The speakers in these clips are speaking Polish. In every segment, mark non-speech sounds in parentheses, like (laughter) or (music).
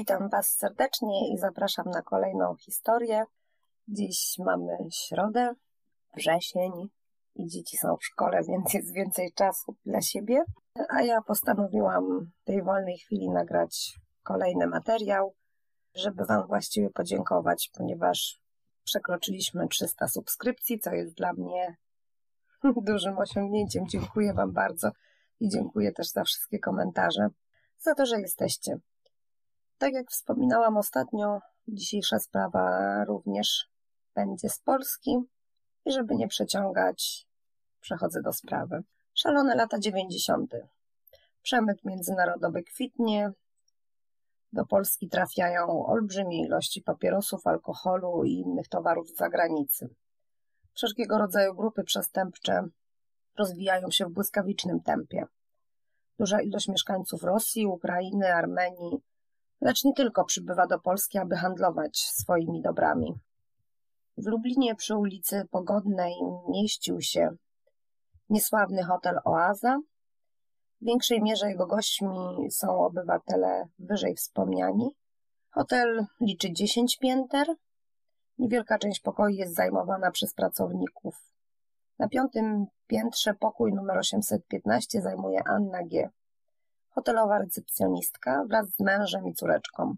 Witam Was serdecznie i zapraszam na kolejną historię. Dziś mamy środę, wrzesień i dzieci są w szkole, (laughs) więc jest więcej czasu dla siebie. A ja postanowiłam w tej wolnej chwili nagrać kolejny materiał, żeby Wam właściwie podziękować, ponieważ przekroczyliśmy 300 subskrypcji, co jest dla mnie (laughs) dużym osiągnięciem. Dziękuję Wam bardzo i dziękuję też za wszystkie komentarze, za to, że jesteście. Tak jak wspominałam ostatnio, dzisiejsza sprawa również będzie z Polski i żeby nie przeciągać, przechodzę do sprawy. Szalone lata 90. Przemyt międzynarodowy kwitnie. Do Polski trafiają olbrzymie ilości papierosów, alkoholu i innych towarów z zagranicy. Wszelkiego rodzaju grupy przestępcze rozwijają się w błyskawicznym tempie. Duża ilość mieszkańców Rosji, Ukrainy, Armenii, lecz nie tylko przybywa do Polski, aby handlować swoimi dobrami. W Lublinie przy ulicy Pogodnej mieścił się niesławny hotel Oaza. W większej mierze jego gośćmi są obywatele wyżej wspomniani. Hotel liczy 10 pięter. Niewielka część pokoi jest zajmowana przez pracowników. Na piątym piętrze pokój numer 815 zajmuje Anna G hotelowa recepcjonistka wraz z mężem i córeczką.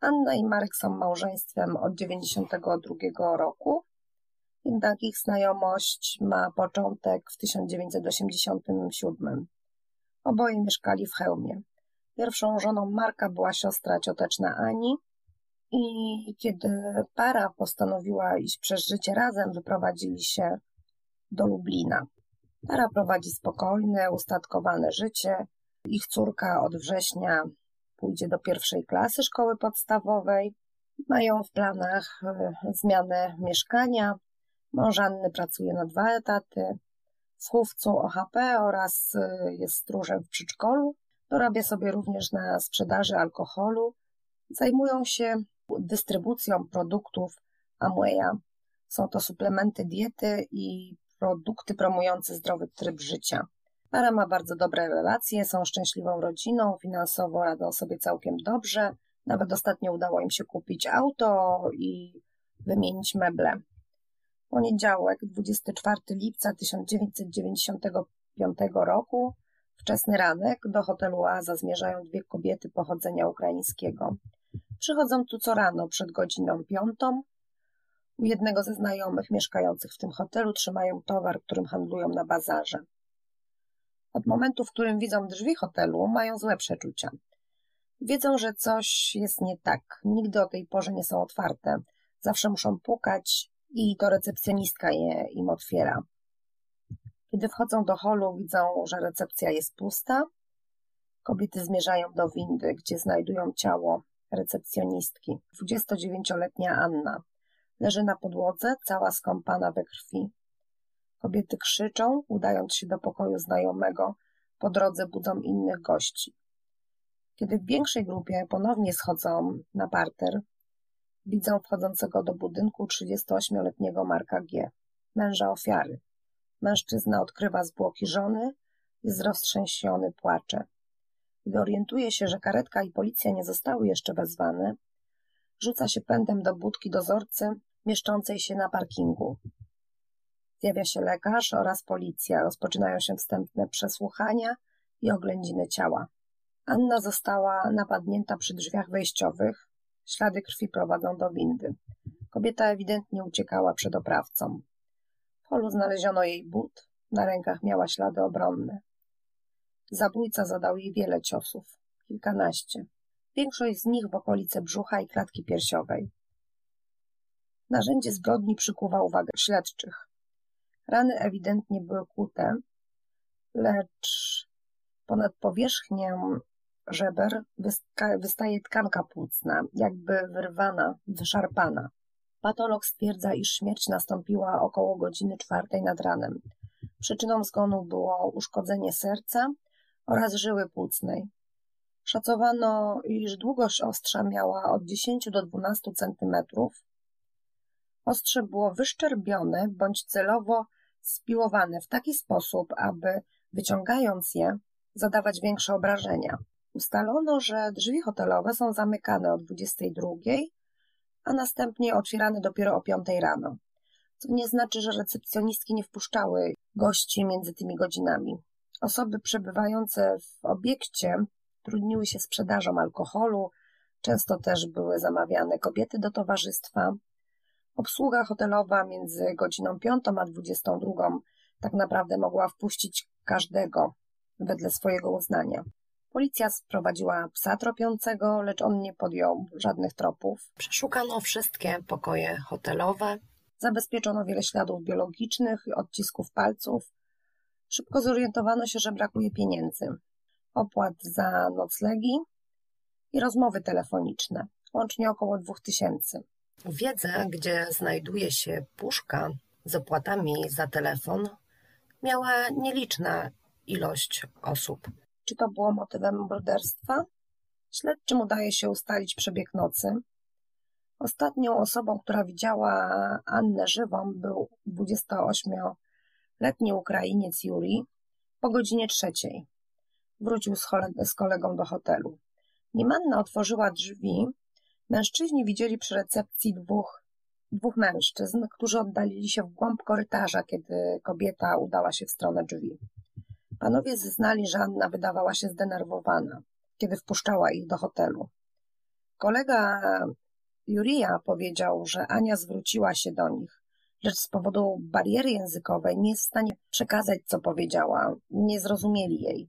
Anna i Marek są małżeństwem od 92 roku, jednak ich znajomość ma początek w 1987. Oboje mieszkali w Chełmie. Pierwszą żoną Marka była siostra cioteczna Ani i kiedy para postanowiła iść przez życie razem, wyprowadzili się do Lublina. Para prowadzi spokojne, ustatkowane życie, ich córka od września pójdzie do pierwszej klasy szkoły podstawowej. Mają w planach e, zmianę mieszkania. Mąż Anny pracuje na dwa etaty. W chówcu OHP oraz e, jest stróżem w przedszkolu. Dorabia sobie również na sprzedaży alkoholu. Zajmują się dystrybucją produktów Amwaya. Są to suplementy diety i produkty promujące zdrowy tryb życia. Para ma bardzo dobre relacje, są szczęśliwą rodziną, finansowo radzą sobie całkiem dobrze. Nawet ostatnio udało im się kupić auto i wymienić meble. Poniedziałek, 24 lipca 1995 roku, wczesny ranek, do hotelu Oaza zmierzają dwie kobiety pochodzenia ukraińskiego. Przychodzą tu co rano przed godziną piątą. U jednego ze znajomych mieszkających w tym hotelu trzymają towar, którym handlują na bazarze. Od momentu, w którym widzą drzwi hotelu, mają złe przeczucia. Wiedzą, że coś jest nie tak. Nigdy o tej porze nie są otwarte. Zawsze muszą pukać i to recepcjonistka je im otwiera. Kiedy wchodzą do holu, widzą, że recepcja jest pusta. Kobiety zmierzają do windy, gdzie znajdują ciało recepcjonistki. 29-letnia Anna leży na podłodze, cała skąpana we krwi. Kobiety krzyczą, udając się do pokoju znajomego, po drodze budzą innych gości. Kiedy w większej grupie ponownie schodzą na parter, widzą wchodzącego do budynku 38-letniego Marka G., męża ofiary. Mężczyzna odkrywa zwłoki żony, jest roztrzęsiony, płacze. Gdy orientuje się, że karetka i policja nie zostały jeszcze wezwane, rzuca się pędem do budki dozorcy mieszczącej się na parkingu. Zjawia się lekarz oraz policja. Rozpoczynają się wstępne przesłuchania i oględziny ciała. Anna została napadnięta przy drzwiach wejściowych. Ślady krwi prowadzą do windy. Kobieta ewidentnie uciekała przed oprawcą. W holu znaleziono jej but. Na rękach miała ślady obronne. Zabójca zadał jej wiele ciosów. Kilkanaście. Większość z nich w okolice brzucha i klatki piersiowej. Narzędzie zbrodni przykuwa uwagę śledczych. Rany ewidentnie były kłute, lecz ponad powierzchnię żeber wystaje tkanka płucna, jakby wyrwana, wyszarpana. Patolog stwierdza, iż śmierć nastąpiła około godziny czwartej nad ranem. Przyczyną zgonu było uszkodzenie serca oraz żyły płucnej. Szacowano, iż długość ostrza miała od 10 do 12 centymetrów. Ostrze było wyszczerbione bądź celowo spiłowane w taki sposób, aby wyciągając je, zadawać większe obrażenia. Ustalono, że drzwi hotelowe są zamykane o 22, a następnie otwierane dopiero o 5 rano. Co nie znaczy, że recepcjonistki nie wpuszczały gości między tymi godzinami. Osoby przebywające w obiekcie trudniły się sprzedażą alkoholu, często też były zamawiane kobiety do towarzystwa. Obsługa hotelowa między godziną 5 a 22 tak naprawdę mogła wpuścić każdego wedle swojego uznania. Policja sprowadziła psa tropiącego, lecz on nie podjął żadnych tropów. Przeszukano wszystkie pokoje hotelowe. Zabezpieczono wiele śladów biologicznych i odcisków palców. Szybko zorientowano się, że brakuje pieniędzy, opłat za noclegi i rozmowy telefoniczne, łącznie około 2000. Wiedzę, gdzie znajduje się puszka z opłatami za telefon, miała nieliczna ilość osób. Czy to było motywem morderstwa? Śledczym udaje się ustalić przebieg nocy. Ostatnią osobą, która widziała Annę żywą, był 28-letni Ukrainiec Juri po godzinie trzeciej. Wrócił z, kolegą do hotelu. Nim Anna otworzyła drzwi, mężczyźni widzieli przy recepcji dwóch, dwóch mężczyzn, którzy oddalili się w głąb korytarza, kiedy kobieta udała się w stronę drzwi. Panowie zeznali, że Anna wydawała się zdenerwowana, kiedy wpuszczała ich do hotelu. Kolega Jurija powiedział, że Ania zwróciła się do nich, lecz z powodu bariery językowej nie jest w stanie przekazać, co powiedziała. Nie zrozumieli jej.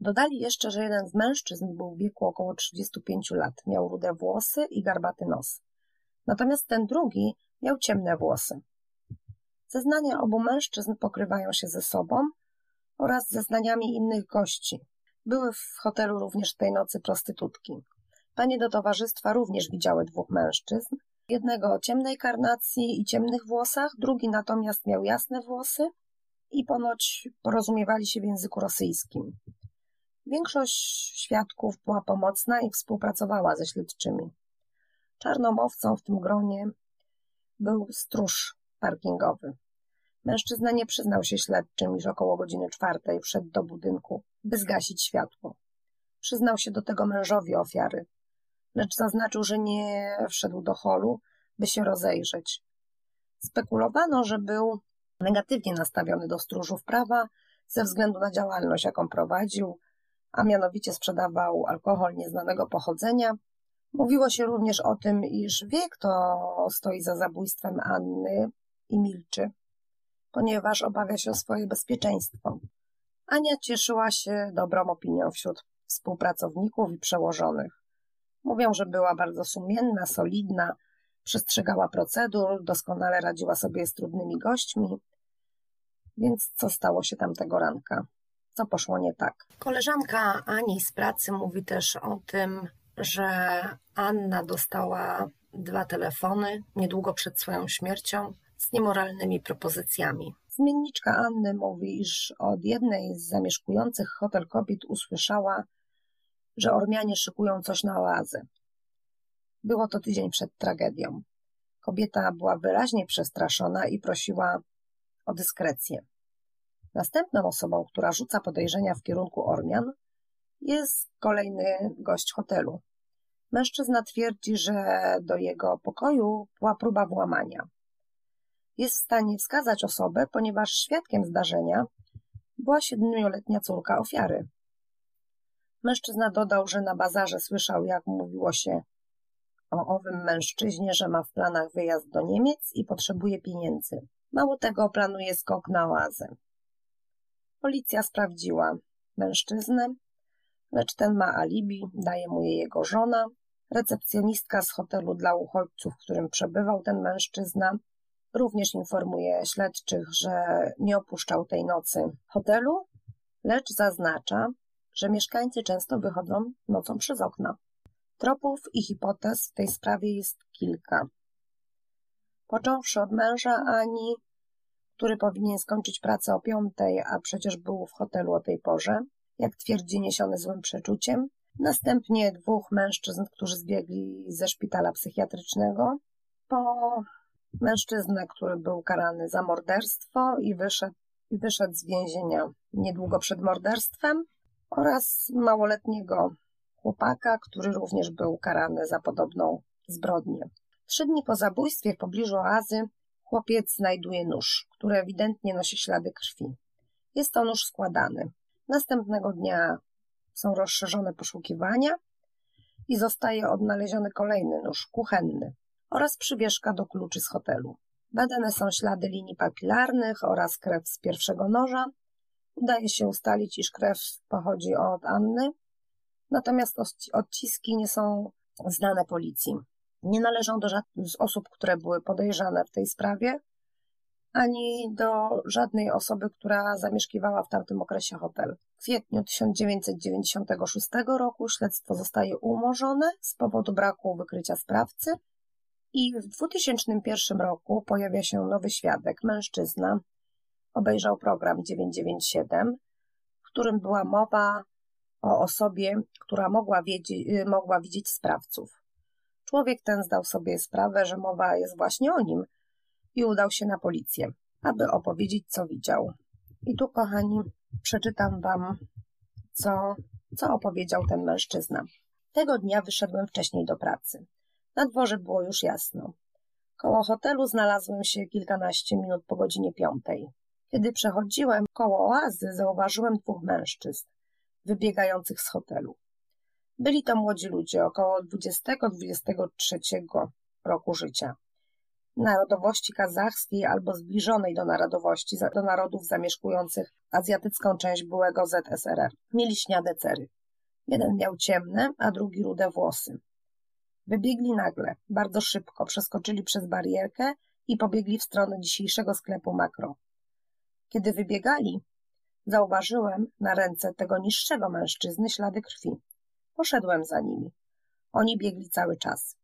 Dodali jeszcze, że jeden z mężczyzn był w wieku około 35 lat, miał rude włosy i garbaty nos. Natomiast ten drugi miał ciemne włosy. Zeznania obu mężczyzn pokrywają się ze sobą, oraz zeznaniami innych gości. Były w hotelu również tej nocy prostytutki. Panie do towarzystwa również widziały dwóch mężczyzn. Jednego o ciemnej karnacji i ciemnych włosach, drugi natomiast miał jasne włosy i ponoć porozumiewali się w języku rosyjskim. Większość świadków była pomocna i współpracowała ze śledczymi. Czarną owcą w tym gronie był stróż parkingowy. Mężczyzna nie przyznał się śledczym, iż około godziny czwartej wszedł do budynku, by zgasić światło. Przyznał się do tego mężowi ofiary, lecz zaznaczył, że nie wszedł do holu, by się rozejrzeć. Spekulowano, że był negatywnie nastawiony do stróżów prawa ze względu na działalność, jaką prowadził, a mianowicie sprzedawał alkohol nieznanego pochodzenia. Mówiło się również o tym, iż wie, kto stoi za zabójstwem Anny i milczy ponieważ obawia się o swoje bezpieczeństwo. Ania cieszyła się dobrą opinią wśród współpracowników i przełożonych. Mówią, że była bardzo sumienna, solidna, przestrzegała procedur, doskonale radziła sobie z trudnymi gośćmi. Więc co stało się tamtego ranka? Co poszło nie tak? Koleżanka Ani z pracy mówi też o tym, że Anna dostała dwa telefony niedługo przed swoją śmiercią z niemoralnymi propozycjami. Zmienniczka Anny mówi, iż od jednej z zamieszkujących hotel kobiet usłyszała, że Ormianie szykują coś na oazę. Było to tydzień przed tragedią. Kobieta była wyraźnie przestraszona i prosiła o dyskrecję. Następną osobą, która rzuca podejrzenia w kierunku Ormian, jest kolejny gość hotelu. Mężczyzna twierdzi, że do jego pokoju była próba włamania jest w stanie wskazać osobę, ponieważ świadkiem zdarzenia była siedmioletnia córka ofiary. Mężczyzna dodał, że na bazarze słyszał, jak mówiło się o owym mężczyźnie, że ma w planach wyjazd do Niemiec i potrzebuje pieniędzy. Mało tego, planuje skok na oazę. Policja sprawdziła mężczyznę, lecz ten ma alibi, daje mu je jego żona. Recepcjonistka z hotelu dla uchodźców, w którym przebywał ten mężczyzna, Również informuje śledczych, że nie opuszczał tej nocy hotelu, lecz zaznacza, że mieszkańcy często wychodzą nocą przez okna. Tropów i hipotez w tej sprawie jest kilka. Począwszy od męża Ani, który powinien skończyć pracę o piątej, a przecież był w hotelu o tej porze, jak twierdzi niesiony złym przeczuciem. Następnie dwóch mężczyzn, którzy zbiegli ze szpitala psychiatrycznego. Po mężczyznę, który był karany za morderstwo i wyszedł, i wyszedł z więzienia niedługo przed morderstwem oraz małoletniego chłopaka, który również był karany za podobną zbrodnię. Trzy dni po zabójstwie w pobliżu oazy chłopiec znajduje nóż, który ewidentnie nosi ślady krwi. Jest to nóż składany. Następnego dnia są rozszerzone poszukiwania i zostaje odnaleziony kolejny nóż kuchenny oraz przywieszka do kluczy z hotelu. Badane są ślady linii papilarnych oraz krew z pierwszego noża. Udaje się ustalić, iż krew pochodzi od Anny, natomiast odciski nie są znane policji. Nie należą do żadnych z osób, które były podejrzane w tej sprawie, ani do żadnej osoby, która zamieszkiwała w tamtym okresie hotel. W kwietniu 1996 roku śledztwo zostaje umorzone z powodu braku wykrycia sprawcy i w 2001 roku pojawia się nowy świadek, mężczyzna. Obejrzał program 997, w którym była mowa o osobie, która mogła, mogła widzieć sprawców. Człowiek ten zdał sobie sprawę, że mowa jest właśnie o nim i udał się na policję, aby opowiedzieć, co widział. I tu, kochani, przeczytam Wam, co, co opowiedział ten mężczyzna. Tego dnia wyszedłem wcześniej do pracy. Na dworze było już jasno. Koło hotelu znalazłem się kilkanaście minut po godzinie piątej. Kiedy przechodziłem koło oazy, zauważyłem dwóch mężczyzn wybiegających z hotelu. Byli to młodzi ludzie, około 20-23 roku życia. Narodowości kazachskiej albo zbliżonej do narodowości, do narodów zamieszkujących azjatycką część byłego ZSRR. Mieli śniade cery. Jeden miał ciemne, a drugi rude włosy. Wybiegli nagle, bardzo szybko, przeskoczyli przez barierkę i pobiegli w stronę dzisiejszego sklepu makro. Kiedy wybiegali, zauważyłem na ręce tego niższego mężczyzny ślady krwi. Poszedłem za nimi. Oni biegli cały czas.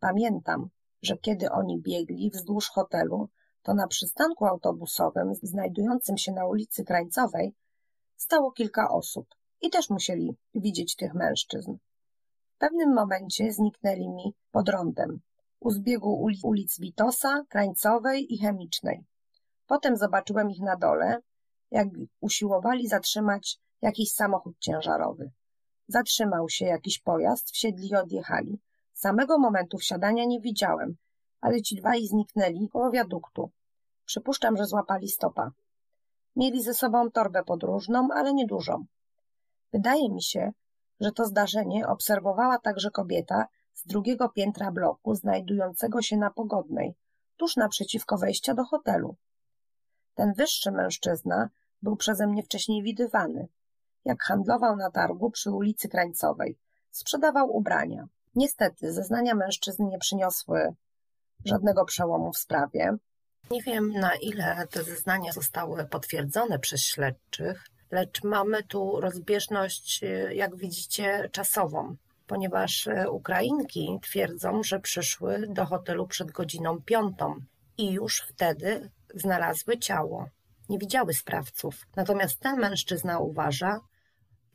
Pamiętam, że kiedy oni biegli wzdłuż hotelu, to na przystanku autobusowym znajdującym się na ulicy Krańcowej stało kilka osób i też musieli widzieć tych mężczyzn. W pewnym momencie zniknęli mi pod rondem, u zbiegu ulic Witosa, Krańcowej i Chemicznej. Potem zobaczyłem ich na dole, jak usiłowali zatrzymać jakiś samochód ciężarowy. Zatrzymał się jakiś pojazd, wsiedli i odjechali. Samego momentu wsiadania nie widziałem, ale ci dwaj zniknęli koło wiaduktu. Przypuszczam, że złapali stopa. Mieli ze sobą torbę podróżną, ale niedużą. Wydaje mi się, że to zdarzenie obserwowała także kobieta z drugiego piętra bloku, znajdującego się na Pogodnej, tuż naprzeciwko wejścia do hotelu. Ten wyższy mężczyzna był przeze mnie wcześniej widywany, jak handlował na targu przy ulicy Krańcowej. Sprzedawał ubrania. Niestety, zeznania mężczyzn nie przyniosły żadnego przełomu w sprawie. Nie wiem, na ile te zeznania zostały potwierdzone przez śledczych, lecz mamy tu rozbieżność, y, jak widzicie, czasową, ponieważ y, Ukrainki twierdzą, że przyszły do hotelu przed godziną piątą i już wtedy znalazły ciało. Nie widziały sprawców. Natomiast ten mężczyzna uważa,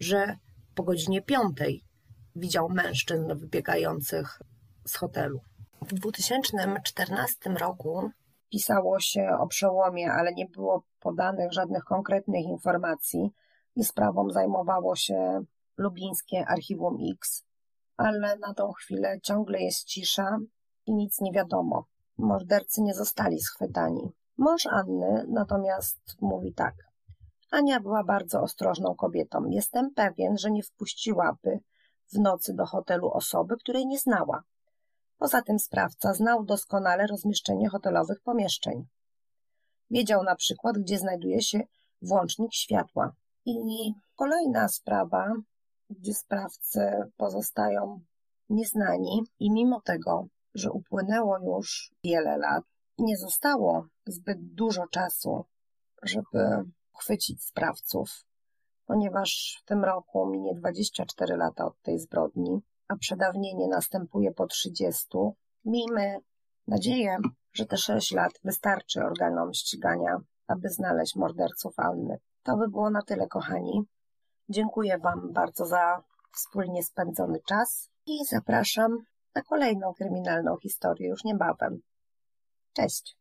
że po godzinie piątej widział mężczyzn wybiegających z hotelu. W 2014 roku pisało się o przełomie, ale nie było podanych żadnych konkretnych informacji i sprawą zajmowało się lublińskie Archiwum X, ale na tą chwilę ciągle jest cisza i nic nie wiadomo. Mordercy nie zostali schwytani. Mąż Anny natomiast mówi tak. Ania była bardzo ostrożną kobietą. Jestem pewien, że nie wpuściłaby w nocy do hotelu osoby, której nie znała. Poza tym sprawca znał doskonale rozmieszczenie hotelowych pomieszczeń. Wiedział na przykład, gdzie znajduje się włącznik światła. I kolejna sprawa, gdzie sprawcy pozostają nieznani i mimo tego, że upłynęło już wiele lat, nie zostało zbyt dużo czasu, żeby chwycić sprawców, ponieważ w tym roku minie 24 lata od tej zbrodni, a przedawnienie następuje po 30. Miejmy nadzieję, że te 6 lat wystarczy organom ścigania, aby znaleźć morderców Anny. To by było na tyle, kochani. Dziękuję Wam bardzo za wspólnie spędzony czas i zapraszam na kolejną kryminalną historię już niebawem. Cześć!